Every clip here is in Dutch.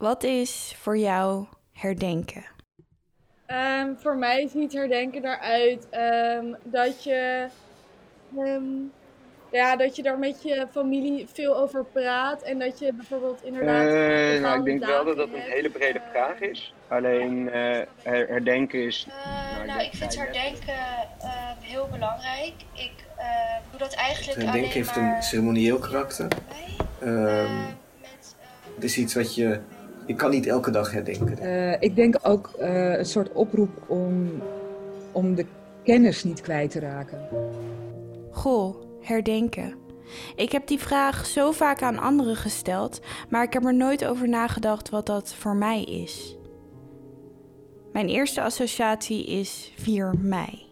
Wat is voor jou herdenken? Ehm, voor mij ziet herdenken eruit um, dat je um, ja, dat je daar met je familie veel over praat en dat je bijvoorbeeld inderdaad. Uh, nou, ik denk wel dat dat een hele brede uh, vraag is. Alleen uh, herdenken is. nou, nou ik vind herdenken heel belangrijk. Ik doe dat eigenlijk. Herdenken heeft maar... een ceremonieel karakter. het is iets wat je. Je kan niet elke dag herdenken. ik denk ook een soort oproep om, om de kennis niet kwijt te raken. Goh herdenken? Ik heb die vraag zo vaak aan anderen gesteld, maar ik heb er nooit over nagedacht wat dat voor mij is. Mijn eerste associatie is 4 mei.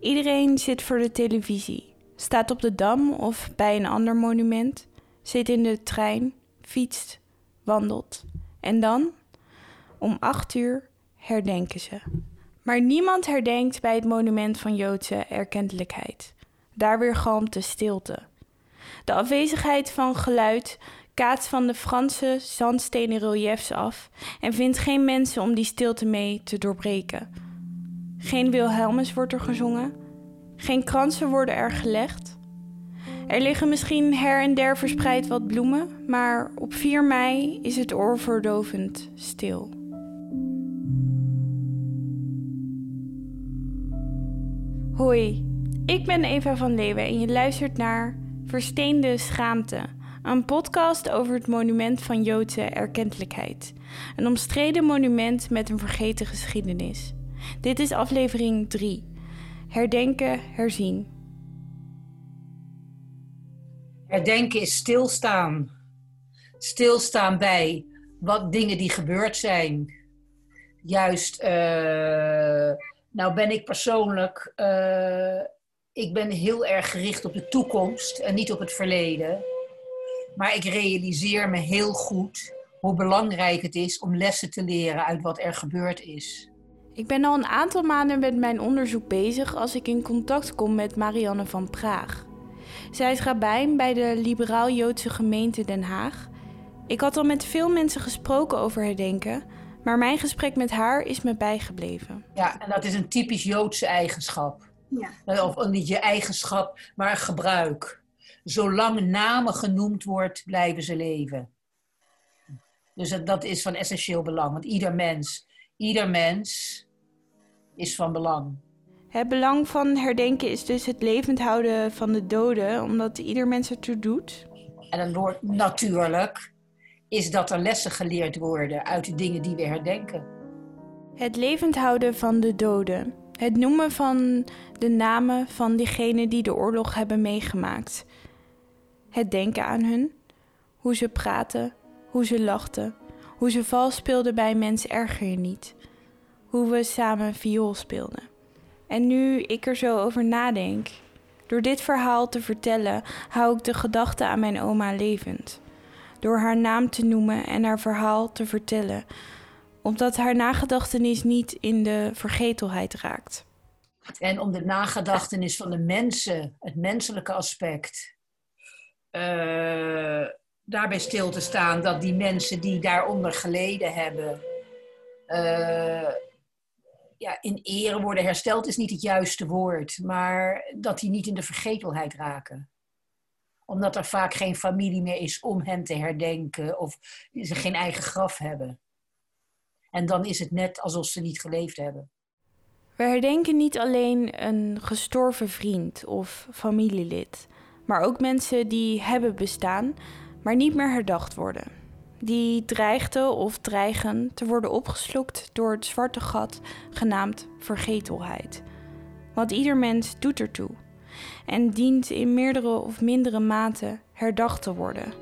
Iedereen zit voor de televisie, staat op de dam of bij een ander monument, zit in de trein, fietst, wandelt. En dan, om 8 uur, herdenken ze. Maar niemand herdenkt bij het monument van Joodse erkentelijkheid. Daar weer galmt de stilte. De afwezigheid van geluid kaatst van de Franse zandstenen reliefs af en vindt geen mensen om die stilte mee te doorbreken. Geen Wilhelmus wordt er gezongen, geen kransen worden er gelegd. Er liggen misschien her en der verspreid wat bloemen, maar op 4 mei is het oorverdovend stil. Hoi, ik ben Eva van Leeuwen en je luistert naar Versteende Schaamte, een podcast over het monument van Joodse erkentelijkheid. Een omstreden monument met een vergeten geschiedenis. Dit is aflevering 3. Herdenken, herzien. Herdenken is stilstaan. Stilstaan bij wat dingen die gebeurd zijn. Juist, uh, nou ben ik persoonlijk uh, ik ben heel erg gericht op de toekomst en niet op het verleden. Maar ik realiseer me heel goed hoe belangrijk het is om lessen te leren uit wat er gebeurd is. Ik ben al een aantal maanden met mijn onderzoek bezig als ik in contact kom met Marianne van Praag. Zij is rabbijn bij de liberaal-Joodse gemeente Den Haag. Ik had al met veel mensen gesproken over herdenken, maar mijn gesprek met haar is me bijgebleven. Ja, en dat is een typisch Joodse eigenschap. Ja. Of niet je eigenschap, maar gebruik. Zolang namen genoemd wordt, blijven ze leven. Dus dat is van essentieel belang. Want ieder mens, ieder mens is van belang. Het belang van herdenken is dus het levend houden van de doden, omdat ieder mens ertoe doet. En woord natuurlijk is dat er lessen geleerd worden uit de dingen die we herdenken. Het levend houden van de doden. Het noemen van de namen van diegenen die de oorlog hebben meegemaakt. Het denken aan hun, hoe ze praten, hoe ze lachten, hoe ze vals speelden bij Mens Erger Je Niet, hoe we samen viool speelden. En nu ik er zo over nadenk, door dit verhaal te vertellen, hou ik de gedachte aan mijn oma levend. Door haar naam te noemen en haar verhaal te vertellen, omdat haar nagedachtenis niet in de vergetelheid raakt. En om de nagedachtenis van de mensen, het menselijke aspect, uh, daarbij stil te staan dat die mensen die daaronder geleden hebben, uh, ja, in ere worden hersteld, is niet het juiste woord, maar dat die niet in de vergetelheid raken omdat er vaak geen familie meer is om hen te herdenken of ze geen eigen graf hebben. En dan is het net alsof ze niet geleefd hebben. We herdenken niet alleen een gestorven vriend of familielid, maar ook mensen die hebben bestaan, maar niet meer herdacht worden. Die dreigden of dreigen te worden opgeslokt door het zwarte gat genaamd vergetelheid. Want ieder mens doet ertoe en dient in meerdere of mindere mate herdacht te worden.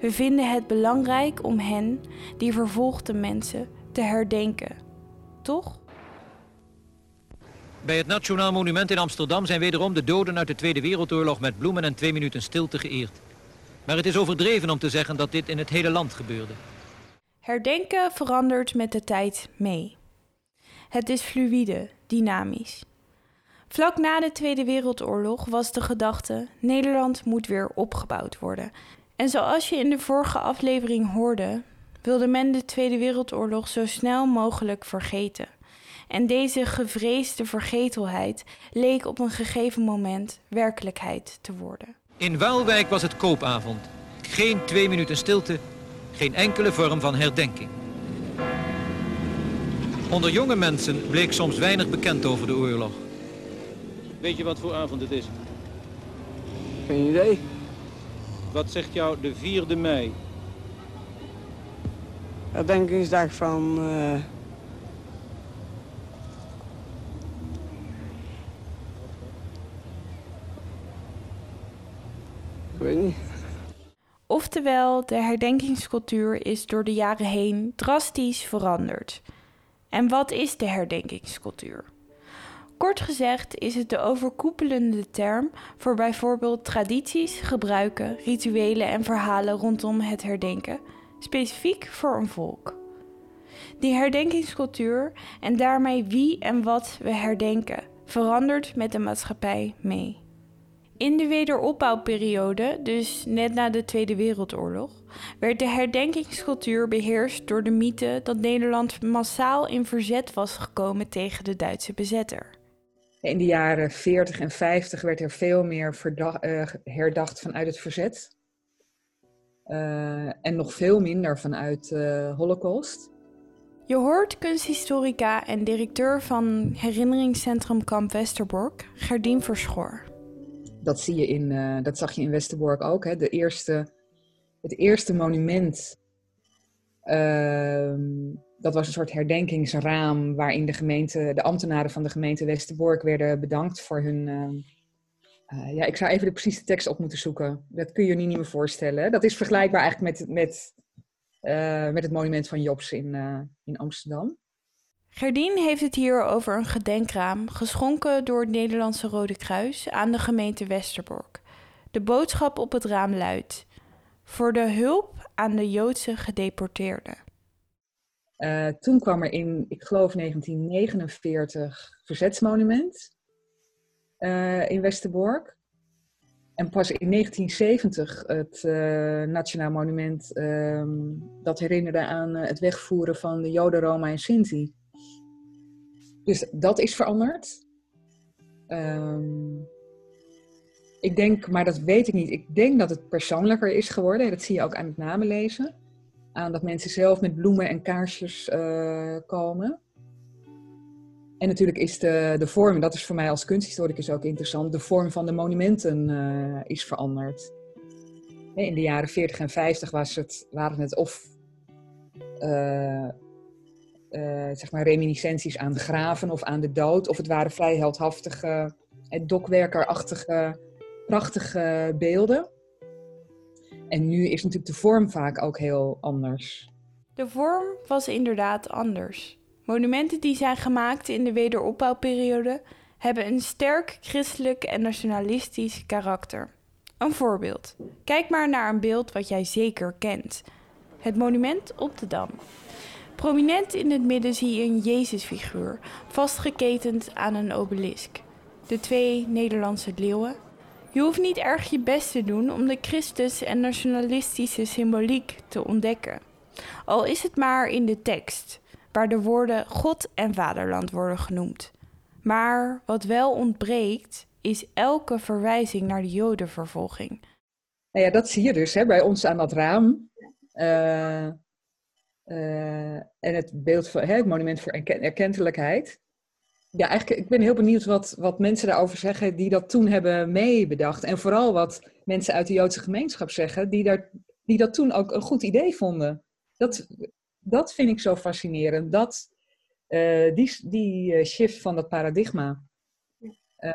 We vinden het belangrijk om hen, die vervolgde mensen, te herdenken. Toch? Bij het Nationaal Monument in Amsterdam zijn wederom de doden uit de Tweede Wereldoorlog met bloemen en twee minuten stilte geëerd. Maar het is overdreven om te zeggen dat dit in het hele land gebeurde. Herdenken verandert met de tijd mee. Het is fluïde, dynamisch. Vlak na de Tweede Wereldoorlog was de gedachte: Nederland moet weer opgebouwd worden. En zoals je in de vorige aflevering hoorde, wilde men de Tweede Wereldoorlog zo snel mogelijk vergeten. En deze gevreesde vergetelheid leek op een gegeven moment werkelijkheid te worden. In Waalwijk was het koopavond. Geen twee minuten stilte, geen enkele vorm van herdenking. Onder jonge mensen bleek soms weinig bekend over de oorlog. Weet je wat voor avond het is? Geen idee. Wat zegt jou de 4e mei? Herdenkingsdag van... Uh... Oftewel, de herdenkingscultuur is door de jaren heen drastisch veranderd. En wat is de herdenkingscultuur? Kort gezegd is het de overkoepelende term voor bijvoorbeeld tradities, gebruiken, rituelen en verhalen rondom het herdenken, specifiek voor een volk. Die herdenkingscultuur en daarmee wie en wat we herdenken, verandert met de maatschappij mee. In de wederopbouwperiode, dus net na de Tweede Wereldoorlog, werd de herdenkingscultuur beheerst door de mythe dat Nederland massaal in verzet was gekomen tegen de Duitse bezetter. In de jaren 40 en 50 werd er veel meer uh, herdacht vanuit het verzet. Uh, en nog veel minder vanuit de uh, Holocaust. Je hoort kunsthistorica en directeur van herinneringscentrum Kamp Westerbork, Gerdien Verschoor. Dat, zie je in, uh, dat zag je in Westerbork ook. Hè? De eerste, het eerste monument ehm, dat was een soort herdenkingsraam waarin de gemeente, de ambtenaren van de gemeente Westerbork werden bedankt voor hun. Uh, ja, ik zou even de precieze tekst op moeten zoeken. Dat kun je je niet meer voorstellen. Dat is vergelijkbaar eigenlijk met, met, uh, met het monument van Jobs in, in Amsterdam. Gerdien heeft het hier over een gedenkraam geschonken door het Nederlandse Rode Kruis aan de gemeente Westerbork. De boodschap op het raam luidt: Voor de hulp aan de Joodse gedeporteerden. Uh, toen kwam er in, ik geloof 1949, verzetsmonument uh, in Westerbork. En pas in 1970 het uh, Nationaal Monument um, dat herinnerde aan het wegvoeren van de Joden, Roma en Sinti. Dus dat is veranderd. Um, ik denk, maar dat weet ik niet. Ik denk dat het persoonlijker is geworden. Dat zie je ook aan het namenlezen aan dat mensen zelf met bloemen en kaarsjes uh, komen. En natuurlijk is de, de vorm, dat is voor mij als kunsthistoricus ook interessant, de vorm van de monumenten uh, is veranderd. In de jaren 40 en 50 was het, waren het of uh, zeg maar reminiscenties aan de graven of aan de dood, of het waren vrij heldhaftige, dokwerkerachtige, prachtige beelden. En nu is natuurlijk de vorm vaak ook heel anders. De vorm was inderdaad anders. Monumenten die zijn gemaakt in de wederopbouwperiode hebben een sterk christelijk en nationalistisch karakter. Een voorbeeld. Kijk maar naar een beeld wat jij zeker kent. Het monument op de Dam. Prominent in het midden zie je een Jezusfiguur, vastgeketend aan een obelisk. De twee Nederlandse leeuwen je hoeft niet erg je best te doen om de Christus en nationalistische symboliek te ontdekken. Al is het maar in de tekst, waar de woorden God en vaderland worden genoemd. Maar wat wel ontbreekt, is elke verwijzing naar de Jodenvervolging. Nou ja, dat zie je dus hè, bij ons aan dat raam. Uh, uh, en het beeld van hè, het monument voor erkentelijkheid ja, eigenlijk, ik ben heel benieuwd wat, wat mensen daarover zeggen die dat toen hebben meebedacht. En vooral wat mensen uit de Joodse gemeenschap zeggen, die, daar, die dat toen ook een goed idee vonden. Dat, dat vind ik zo fascinerend. Dat, uh, die die uh, shift van dat paradigma.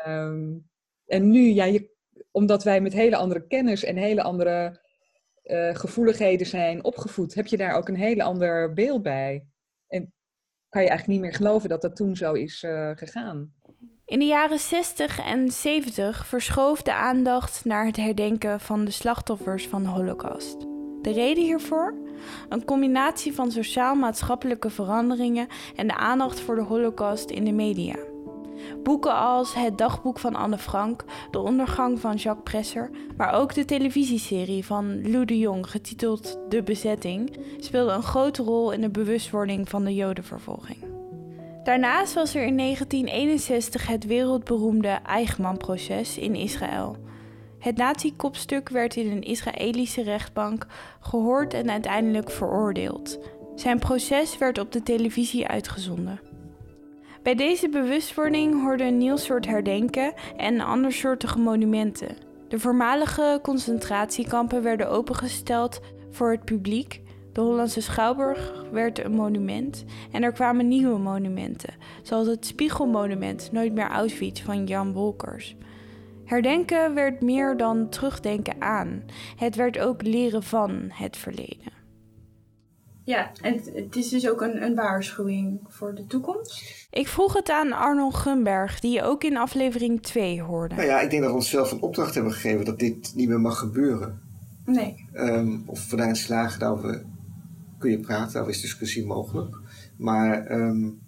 Um, en nu, ja, je, omdat wij met hele andere kennis en hele andere uh, gevoeligheden zijn opgevoed, heb je daar ook een hele ander beeld bij. En kan je eigenlijk niet meer geloven dat dat toen zo is uh, gegaan. In de jaren 60 en 70 verschoof de aandacht naar het herdenken van de slachtoffers van de Holocaust. De reden hiervoor? Een combinatie van sociaal-maatschappelijke veranderingen en de aandacht voor de Holocaust in de media. Boeken als Het dagboek van Anne Frank, De ondergang van Jacques Presser, maar ook de televisieserie van Lou de Jong, getiteld De Bezetting, speelden een grote rol in de bewustwording van de Jodenvervolging. Daarnaast was er in 1961 het wereldberoemde Eichmann-proces in Israël. Het nazi-kopstuk werd in een Israëlische rechtbank gehoord en uiteindelijk veroordeeld. Zijn proces werd op de televisie uitgezonden. Bij deze bewustwording hoorde een nieuw soort herdenken en andersoortige monumenten. De voormalige concentratiekampen werden opengesteld voor het publiek. De Hollandse Schouwburg werd een monument en er kwamen nieuwe monumenten, zoals het Spiegelmonument Nooit meer Auschwitz van Jan Wolkers. Herdenken werd meer dan terugdenken aan. Het werd ook leren van het verleden. Ja, en het is dus ook een, een waarschuwing voor de toekomst. Ik vroeg het aan Arnold Gunberg, die je ook in aflevering 2 hoorde. Nou ja, ik denk dat we onszelf een opdracht hebben gegeven dat dit niet meer mag gebeuren. Nee. Um, of we daarin slagen, daarover kun je praten, daar is discussie mogelijk. Maar um,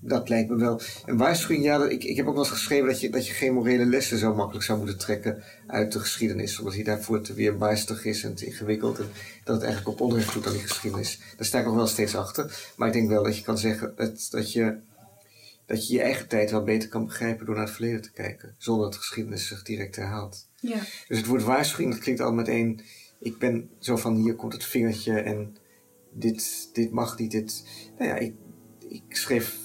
dat lijkt me wel. Een waarschuwing, ja, ik, ik heb ook wel eens geschreven dat je, dat je geen morele lessen zo makkelijk zou moeten trekken uit de geschiedenis. Omdat hij daarvoor te weer bijstig is en te ingewikkeld. En dat het eigenlijk op onrecht doet aan die geschiedenis. Daar sta ik nog wel steeds achter. Maar ik denk wel dat je kan zeggen dat, dat, je, dat je je eigen tijd wel beter kan begrijpen door naar het verleden te kijken. Zonder dat de geschiedenis zich direct herhaalt. Ja. Dus het woord waarschuwing, dat klinkt al meteen. Ik ben zo van hier komt het vingertje en dit, dit mag niet. Dit. Nou ja, ik, ik schreef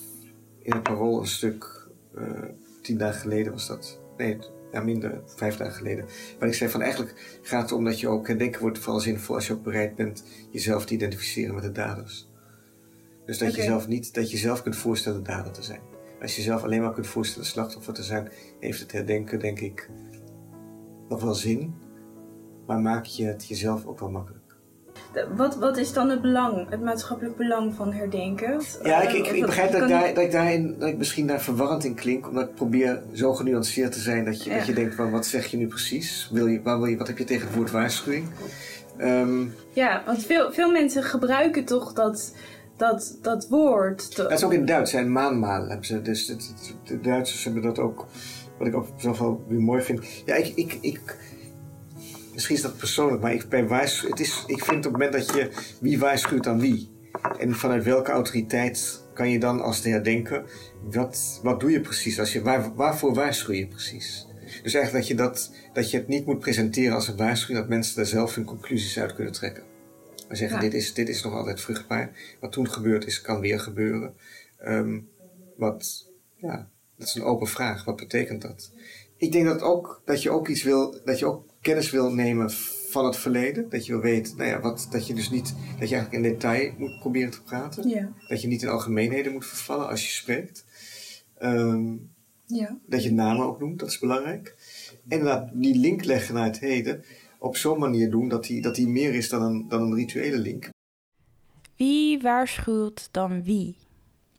in het parool een stuk, uh, tien dagen geleden was dat. Nee, ja, minder, vijf dagen geleden. Maar ik zei van eigenlijk gaat het om dat je ook herdenken wordt vooral zinvol als je ook bereid bent jezelf te identificeren met de daders. Dus dat, je, zelf niet, dat je zelf kunt voorstellen dader te zijn. Als je zelf alleen maar kunt voorstellen slachtoffer te zijn, heeft het herdenken denk ik nog wel zin. Maar maak je het jezelf ook wel makkelijk. Wat, wat is dan het belang, het maatschappelijk belang van herdenken? Ja, ik, ik, ik begrijp dat, ik daar, dat, ik daarin, dat ik misschien daar verwarrend in klink, omdat ik probeer zo genuanceerd te zijn dat je, dat je denkt: van, wat zeg je nu precies? Wil je, waar wil je, wat heb je tegen het woord waarschuwing? Um, ja, want veel, veel mensen gebruiken toch dat, dat, dat woord. Dat is ook in het Duits, zijn maanmaal hebben ze. Dus de Duitsers hebben dat ook, wat ik ook weer mooi vind. Ja, ik, ik, ik misschien is dat persoonlijk, maar ik, waarschuw, het is, ik vind op het moment dat je wie waarschuwt aan wie. En vanuit welke autoriteit kan je dan als de herdenken, wat, wat doe je precies? Als je, waar, waarvoor waarschuw je precies? Dus eigenlijk dat je, dat, dat je het niet moet presenteren als een waarschuwing, dat mensen daar zelf hun conclusies uit kunnen trekken. We zeggen, dit, is, dit is nog altijd vruchtbaar. Wat toen gebeurd is, kan weer gebeuren. Um, wat, ja, dat is een open vraag. Wat betekent dat? Ik denk dat, ook, dat je ook iets wil, dat je ook kennis wil nemen van het verleden. Dat je wil weten, nou ja, wat, dat je dus niet, dat je eigenlijk in detail moet proberen te praten. Ja. Dat je niet in algemeenheden moet vervallen als je spreekt. Um, ja. Dat je namen ook noemt, dat is belangrijk. En dat die link leggen naar het heden op zo'n manier doen dat die, dat die meer is dan een, dan een rituele link. Wie waarschuwt dan wie?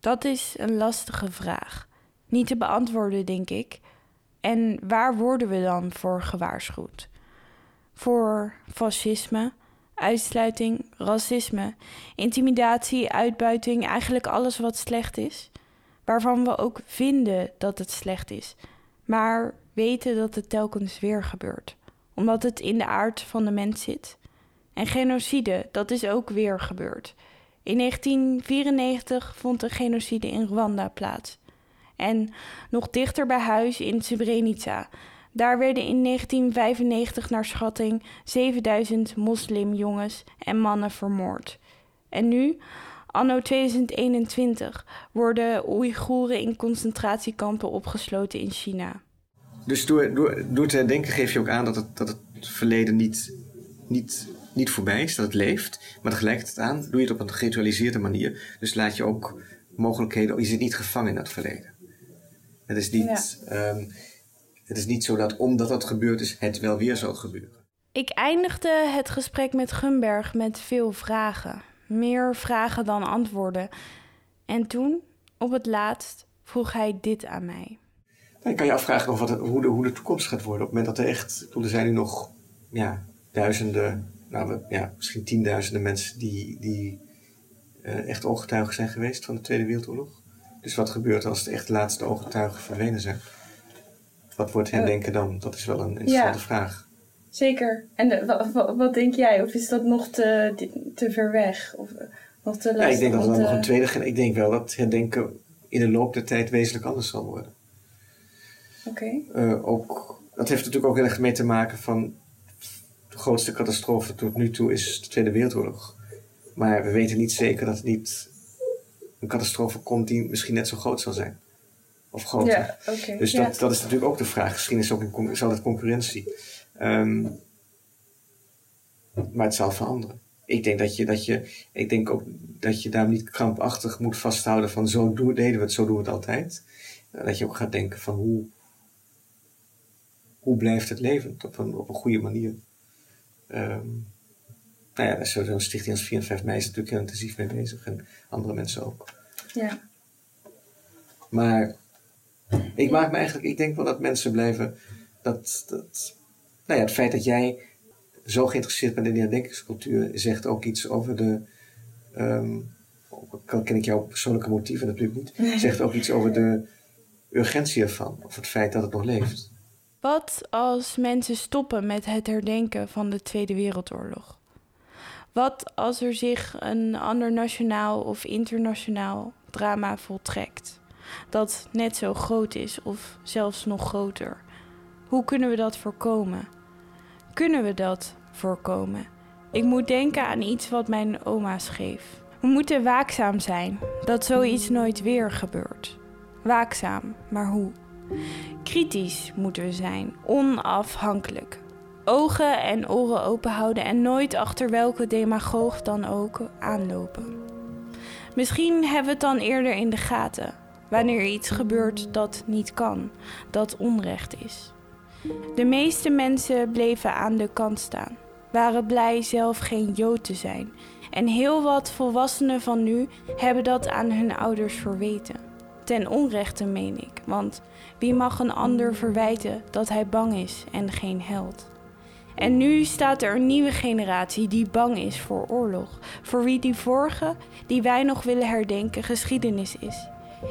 Dat is een lastige vraag. Niet te beantwoorden, denk ik. En waar worden we dan voor gewaarschuwd? Voor fascisme, uitsluiting, racisme, intimidatie, uitbuiting, eigenlijk alles wat slecht is. Waarvan we ook vinden dat het slecht is, maar weten dat het telkens weer gebeurt, omdat het in de aard van de mens zit. En genocide, dat is ook weer gebeurd. In 1994 vond een genocide in Rwanda plaats. En nog dichter bij huis in Srebrenica. Daar werden in 1995 naar schatting 7000 moslimjongens en mannen vermoord. En nu, anno 2021, worden Oeigoeren in concentratiekampen opgesloten in China. Dus door, door, door te denken geef je ook aan dat het, dat het verleden niet, niet, niet voorbij is, dat het leeft. Maar tegelijkertijd aan doe je het op een geritualiseerde manier. Dus laat je ook mogelijkheden, je zit niet gevangen in dat verleden. Het is niet, ehm, het is niet zo dat omdat dat gebeurd is, het wel weer zal gebeuren. Ik eindigde het gesprek met Gunberg met veel vragen. Meer vragen dan antwoorden. En toen, op het laatst, vroeg hij dit aan mij. Dan kan je afvragen of wat hoe, de, hoe de toekomst gaat worden. Op het moment dat er echt, er zijn nu nog ja, duizenden, nou, ja, misschien tienduizenden mensen die, die uh, echt ooggetuigen zijn geweest van de Tweede Wereldoorlog. Dus wat gebeurt als de echt laatste ooggetuigen verdwenen zijn? Wat wordt herdenken dan? Dat is wel een interessante vraag. Zeker. En wat, wat, denk jij? Of is dat nog te, te ver weg? Of eh, nog te lastig? Ja, ik denk dat er nog een tweede... Ik denk wel dat herdenken in de loop der tijd wezenlijk anders zal worden. Oké. Eh, ook, dat heeft natuurlijk ook heel erg mee te maken van de grootste catastrofe tot nu toe is de Tweede Wereldoorlog. Maar we weten niet zeker dat het niet een catastrofe komt die misschien net zo groot zal zijn. Of groter. Ja, okay. Dus dat, dat is natuurlijk ook de vraag. Misschien is, ook een, altijd concurrentie. Um, maar het zal veranderen. Ik denk, dat je, dat je, ik denk ook dat je daar niet krampachtig moet vasthouden van zo doen, deden we het, zo doen we het altijd. Dat je ook gaat denken van hoe, hoe blijft het levend op een, op een goede manier. Um, nou ja, zo'n stichting als 4 en 5 mei is natuurlijk heel intensief mee bezig en andere mensen ook. Ja. Maar ik maak me eigenlijk, ik denk wel dat mensen blijven, dat, dat nou ja, het feit dat jij zo geïnteresseerd bent in de herdenkingscultuur zegt ook iets over de, um, ken ik jouw persoonlijke motieven natuurlijk niet, zegt ook iets over de urgentie ervan, of het feit dat het nog leeft. Wat als mensen stoppen met het herdenken van de Tweede Wereldoorlog? Wat als er zich een ander nationaal of internationaal drama voltrekt, dat net zo groot is of zelfs nog groter? Hoe kunnen we dat voorkomen? Kunnen we dat voorkomen? Ik moet denken aan iets wat mijn oma schreef. We moeten waakzaam zijn dat zoiets nooit weer gebeurt. Waakzaam, maar hoe? Kritisch moeten we zijn, onafhankelijk. Ogen en oren open houden en nooit achter welke demagoog dan ook aanlopen. Misschien hebben we het dan eerder in de gaten wanneer iets gebeurt dat niet kan, dat onrecht is. De meeste mensen bleven aan de kant staan, waren blij zelf geen Jood te zijn. En heel wat volwassenen van nu hebben dat aan hun ouders verweten. Ten onrechte meen ik, want wie mag een ander verwijten dat hij bang is en geen held? En nu staat er een nieuwe generatie die bang is voor oorlog, voor wie die vorige, die wij nog willen herdenken, geschiedenis is.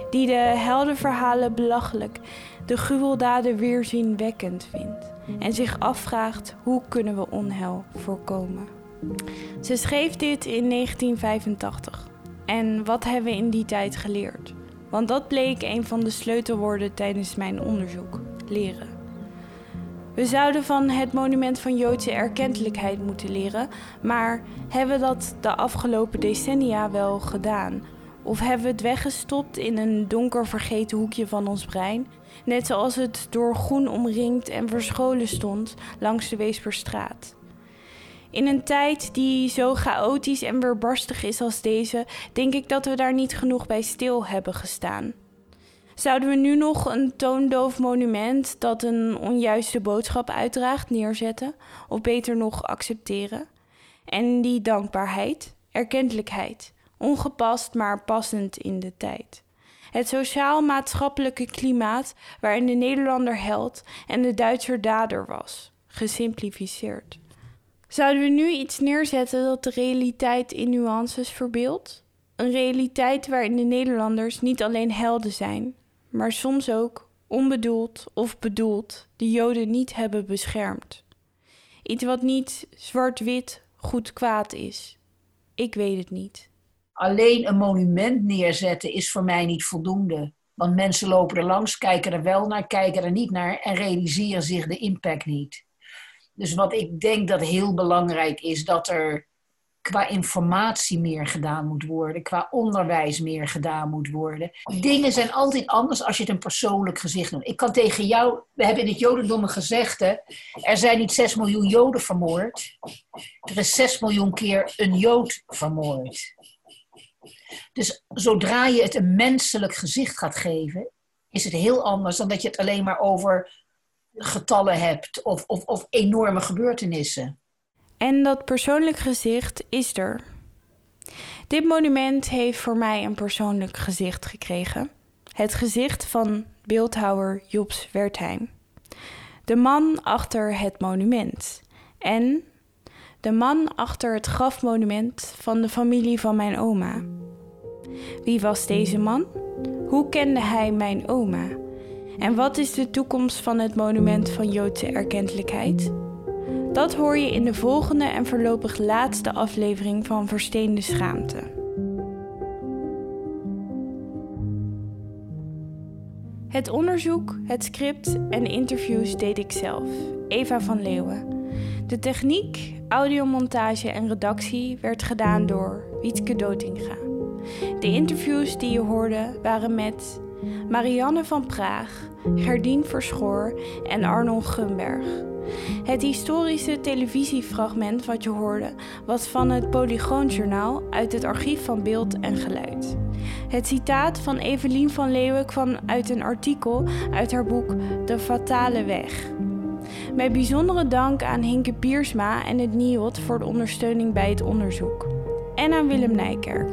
Die de heldenverhalen belachelijk, de gruweldaden weerzinwekkend vindt en zich afvraagt hoe kunnen we onheil voorkomen. Ze schreef dit in 1985. En wat hebben we in die tijd geleerd? Want dat bleek een van de sleutelwoorden tijdens mijn onderzoek: leren. We zouden van het monument van Joodse erkentelijkheid moeten leren, maar hebben we dat de afgelopen decennia wel gedaan? Of hebben we het weggestopt in een donker vergeten hoekje van ons brein, net zoals het door groen omringd en verscholen stond langs de Weesperstraat? In een tijd die zo chaotisch en weerbarstig is als deze, denk ik dat we daar niet genoeg bij stil hebben gestaan. Zouden we nu nog een toondoof monument dat een onjuiste boodschap uitdraagt neerzetten, of beter nog accepteren? En die dankbaarheid, erkentelijkheid, ongepast maar passend in de tijd. Het sociaal-maatschappelijke klimaat waarin de Nederlander held en de Duitser dader was, gesimplificeerd. Zouden we nu iets neerzetten dat de realiteit in nuances verbeeldt? Een realiteit waarin de Nederlanders niet alleen helden zijn, maar soms ook, onbedoeld of bedoeld, de Joden niet hebben beschermd. Iets wat niet zwart-wit goed kwaad is. Ik weet het niet. Alleen een monument neerzetten is voor mij niet voldoende. Want mensen lopen er langs, kijken er wel naar, kijken er niet naar en realiseren zich de impact niet. Dus wat ik denk dat heel belangrijk is, dat er qua informatie meer gedaan moet worden, qua onderwijs meer gedaan moet worden. Dingen zijn altijd anders als je het een persoonlijk gezicht doet. Ik kan tegen jou, we hebben in het Jodendom een gezegde, er zijn niet 6 miljoen Joden vermoord, er is 6 miljoen keer een Jood vermoord. Dus zodra je het een menselijk gezicht gaat geven, is het heel anders dan dat je het alleen maar over getallen hebt of, of, of enorme gebeurtenissen. En dat persoonlijk gezicht is er. Dit monument heeft voor mij een persoonlijk gezicht gekregen. Het gezicht van beeldhouwer Jobs Wertheim. De man achter het monument. En de man achter het grafmonument van de familie van mijn oma. Wie was deze man? Hoe kende hij mijn oma? En wat is de toekomst van het monument van Joodse erkentelijkheid? Dat hoor je in de volgende en voorlopig laatste aflevering van Versteende Schaamte. Het onderzoek, het script en interviews deed ik zelf, Eva van Leeuwen. De techniek, audiomontage en redactie werd gedaan door Wietke Dotinga. De interviews die je hoorde waren met Marianne van Praag, Gerdien Verschoor en Arnold Gunberg. Het historische televisiefragment wat je hoorde was van het Polygoonjournaal uit het archief van beeld en geluid. Het citaat van Evelien van Leeuwen kwam uit een artikel uit haar boek De Fatale Weg. Met bijzondere dank aan Hinke Piersma en het NIOD voor de ondersteuning bij het onderzoek. En aan Willem Nijkerk.